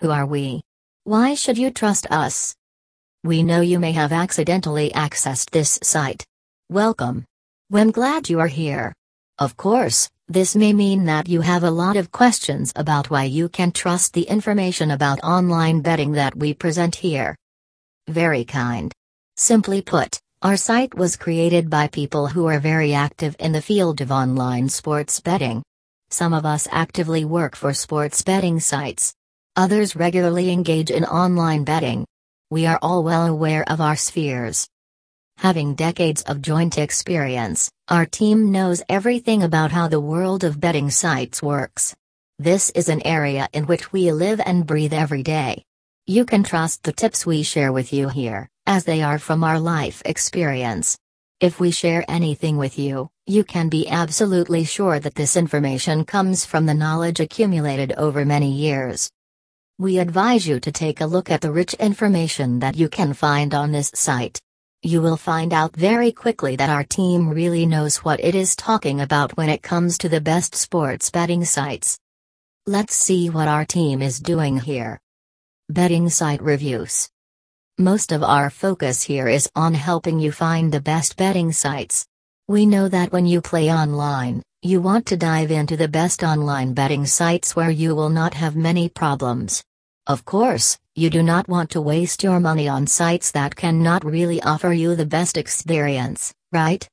Who are we? Why should you trust us? We know you may have accidentally accessed this site. Welcome. We're glad you are here. Of course, this may mean that you have a lot of questions about why you can trust the information about online betting that we present here. Very kind. Simply put, our site was created by people who are very active in the field of online sports betting. Some of us actively work for sports betting sites. Others regularly engage in online betting. We are all well aware of our spheres. Having decades of joint experience, our team knows everything about how the world of betting sites works. This is an area in which we live and breathe every day. You can trust the tips we share with you here, as they are from our life experience. If we share anything with you, you can be absolutely sure that this information comes from the knowledge accumulated over many years. We advise you to take a look at the rich information that you can find on this site. You will find out very quickly that our team really knows what it is talking about when it comes to the best sports betting sites. Let's see what our team is doing here. Betting site reviews. Most of our focus here is on helping you find the best betting sites. We know that when you play online, you want to dive into the best online betting sites where you will not have many problems. Of course, you do not want to waste your money on sites that cannot really offer you the best experience, right?